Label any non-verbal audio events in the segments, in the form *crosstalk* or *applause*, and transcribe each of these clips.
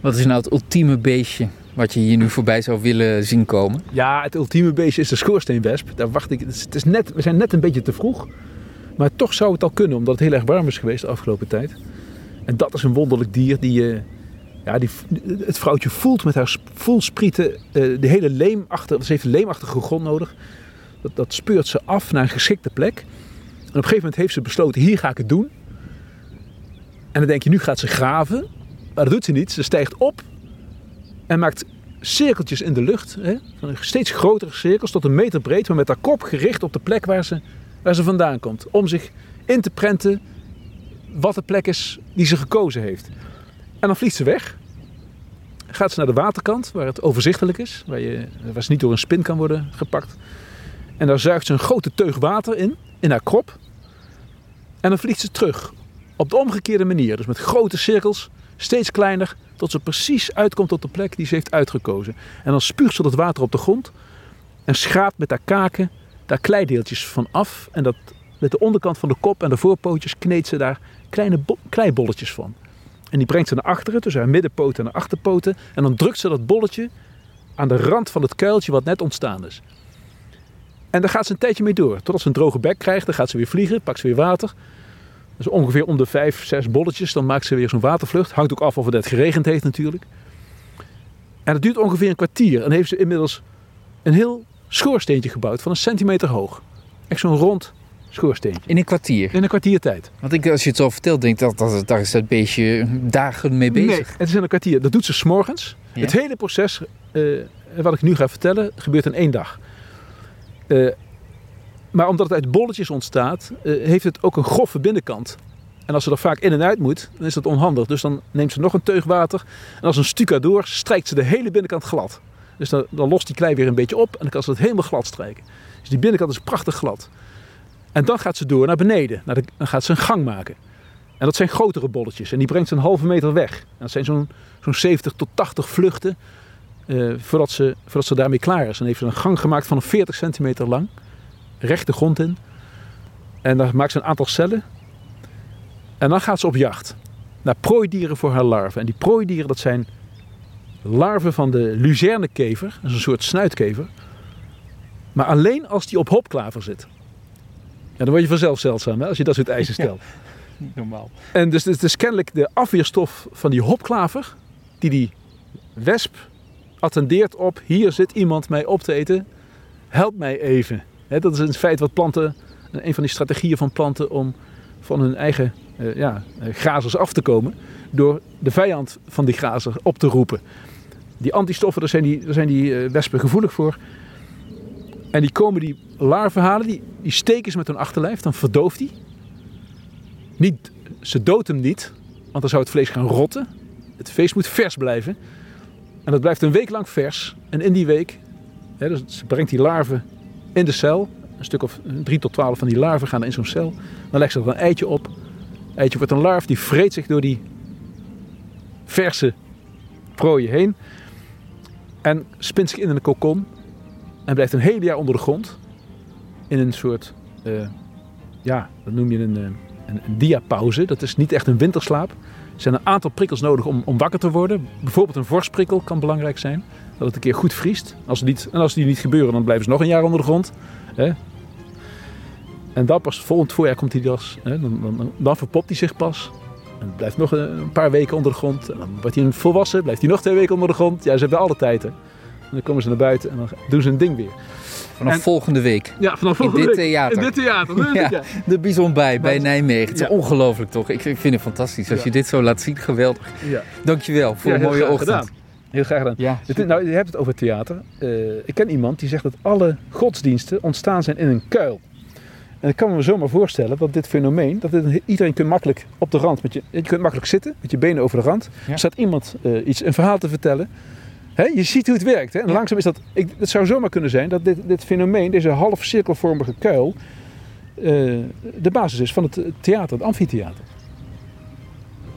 Wat is nou het ultieme beestje wat je hier nu voorbij zou willen zien komen? Ja, het ultieme beestje is de schoorsteenwesp. Daar wacht ik. Het is, net, we zijn net een beetje te vroeg. Maar toch zou het al kunnen, omdat het heel erg warm is geweest de afgelopen tijd. En dat is een wonderlijk dier die, je ja, die het vrouwtje voelt met haar voelsprieten uh, de hele leemachtige, ze heeft een leemachtige grond nodig. Dat, dat speurt ze af naar een geschikte plek. En op een gegeven moment heeft ze besloten, hier ga ik het doen. En dan denk je, nu gaat ze graven. Maar dat doet ze niet. Ze stijgt op en maakt cirkeltjes in de lucht. Hè? Steeds grotere cirkels, tot een meter breed, maar met haar kop gericht op de plek waar ze, waar ze vandaan komt. Om zich in te prenten wat de plek is die ze gekozen heeft. En dan vliegt ze weg. Gaat ze naar de waterkant, waar het overzichtelijk is, waar, je, waar ze niet door een spin kan worden gepakt. En daar zuigt ze een grote teug water in, in haar krop. En dan vliegt ze terug. Op de omgekeerde manier, dus met grote cirkels, steeds kleiner, tot ze precies uitkomt op de plek die ze heeft uitgekozen. En dan spuugt ze dat water op de grond en schraapt met haar kaken daar kleideeltjes van af. En dat, met de onderkant van de kop en de voorpootjes kneedt ze daar kleine kleibolletjes van. En die brengt ze naar achteren, tussen haar middenpoten en haar achterpoten. En dan drukt ze dat bolletje aan de rand van het kuiltje wat net ontstaan is. En daar gaat ze een tijdje mee door. Totdat ze een droge bek krijgt, dan gaat ze weer vliegen, pakt ze weer water. Dus ongeveer om de vijf, zes bolletjes, dan maakt ze weer zo'n watervlucht. Hangt ook af of het net geregend heeft natuurlijk. En dat duurt ongeveer een kwartier. En heeft ze inmiddels een heel schoorsteentje gebouwd van een centimeter hoog. Echt zo'n rond schoorsteentje. In een kwartier? In een kwartier tijd. Want ik, als je het zo vertelt, denk ik dat, dat daar is dat beestje dagen mee bezig. Nee, het is in een kwartier. Dat doet ze s'morgens. Ja. Het hele proces, uh, wat ik nu ga vertellen, gebeurt in één dag. Uh, maar omdat het uit bolletjes ontstaat, uh, heeft het ook een grove binnenkant. En als ze er vaak in en uit moet, dan is dat onhandig. Dus dan neemt ze nog een teug water. En als een stucadoor strijkt ze de hele binnenkant glad. Dus dan, dan lost die klei weer een beetje op en dan kan ze het helemaal glad strijken. Dus die binnenkant is prachtig glad. En dan gaat ze door naar beneden. Dan gaat ze een gang maken. En dat zijn grotere bolletjes. En die brengt ze een halve meter weg. En dat zijn zo'n zo'n 70 tot 80 vluchten. Uh, voordat, ze, voordat ze daarmee klaar is. En heeft ze een gang gemaakt van een 40 centimeter lang. Recht de grond in. En dan maakt ze een aantal cellen. En dan gaat ze op jacht. Naar prooidieren voor haar larven. En die prooidieren dat zijn larven van de luzernekever. Dat is een soort snuitkever. Maar alleen als die op hopklaver zit. Ja, dan word je vanzelf zeldzaam hè, als je dat soort eisen *laughs* stelt. Ja, normaal. En dus het is kennelijk de afweerstof van die hopklaver die die wesp attendeert op hier zit iemand mij op te eten, help mij even. Dat is in feite wat planten, een van die strategieën van planten om van hun eigen uh, ja, grazers af te komen door de vijand van die grazer op te roepen. Die antistoffen, daar zijn die, daar zijn die uh, wespen gevoelig voor. En die komen die larven halen, die, die steken ze met hun achterlijf, dan verdooft die. Niet, ze doodt hem niet, want dan zou het vlees gaan rotten. Het vlees moet vers blijven. En dat blijft een week lang vers. En in die week, hè, dus brengt die larven in de cel. Een stuk of drie tot twaalf van die larven gaan in zo'n cel. Dan legt ze er een eitje op. Eitje wordt een larf, die vreet zich door die verse prooien heen. En spint zich in een kokon. En blijft een hele jaar onder de grond. In een soort, uh, ja, dat noem je een, een, diapauze. Dat is niet echt een winterslaap. Er zijn een aantal prikkels nodig om, om wakker te worden. Bijvoorbeeld een vorstprikkel kan belangrijk zijn. Dat het een keer goed vriest. Als niet, en als die niet gebeuren, dan blijven ze nog een jaar onder de grond. Hè? En dan pas volgend voorjaar komt hij dus. Hè? Dan, dan, dan, verpopt hij zich pas. En blijft nog een paar weken onder de grond. En dan wordt hij een volwassen, blijft hij nog twee weken onder de grond. Ja, ze hebben alle tijd. En dan komen ze naar buiten en dan doen ze een ding weer. Vanaf En- volgende week. Ja, vanaf In volgende dit week. theater. In dit theater. *laughs* Ja, Ja. de Bison bij, bij Nijmegen. Het is Ja. ongelooflijk toch? Ik, ik vind het fantastisch. Als Ja. je dit zo laat zien, geweldig. Ja. Dankjewel voor Ja, een mooie ochtend. gedaan. Heel graag gedaan. Ja, Het nou, je hebt het over theater. Eh, ik ken iemand die zegt dat alle godsdiensten ontstaan zijn in een kuil. En ik kan me zomaar voorstellen dat dit fenomeen, dat dit, iedereen kunt makkelijk op de rand, met je, je kunt makkelijk zitten met je benen over de rand. Ja. Er staat iemand eh, iets, een verhaal te vertellen. Hè, je ziet hoe het werkt. Hè? En Ja. langzaam is dat, ik, het zou zomaar kunnen zijn dat dit, dit fenomeen, deze half cirkelvormige kuil, eh, de basis is van het theater, het amfitheater.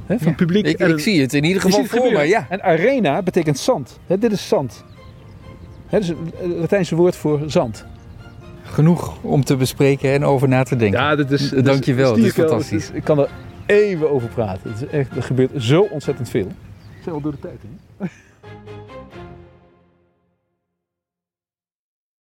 Hè, van Ja. publiek. ik, en ik een- zie het in ieder geval voor me. Ja. En arena betekent zand. Hè, dit is zand. Hè, dat is het Latijnse woord voor zand. Genoeg om te bespreken en over na te denken. Ja, dit is, dit Dankjewel, is dit is fantastisch. Is- ik kan er even over praten. Het is echt, er gebeurt zo ontzettend veel. zijn wel door de tijd, hè?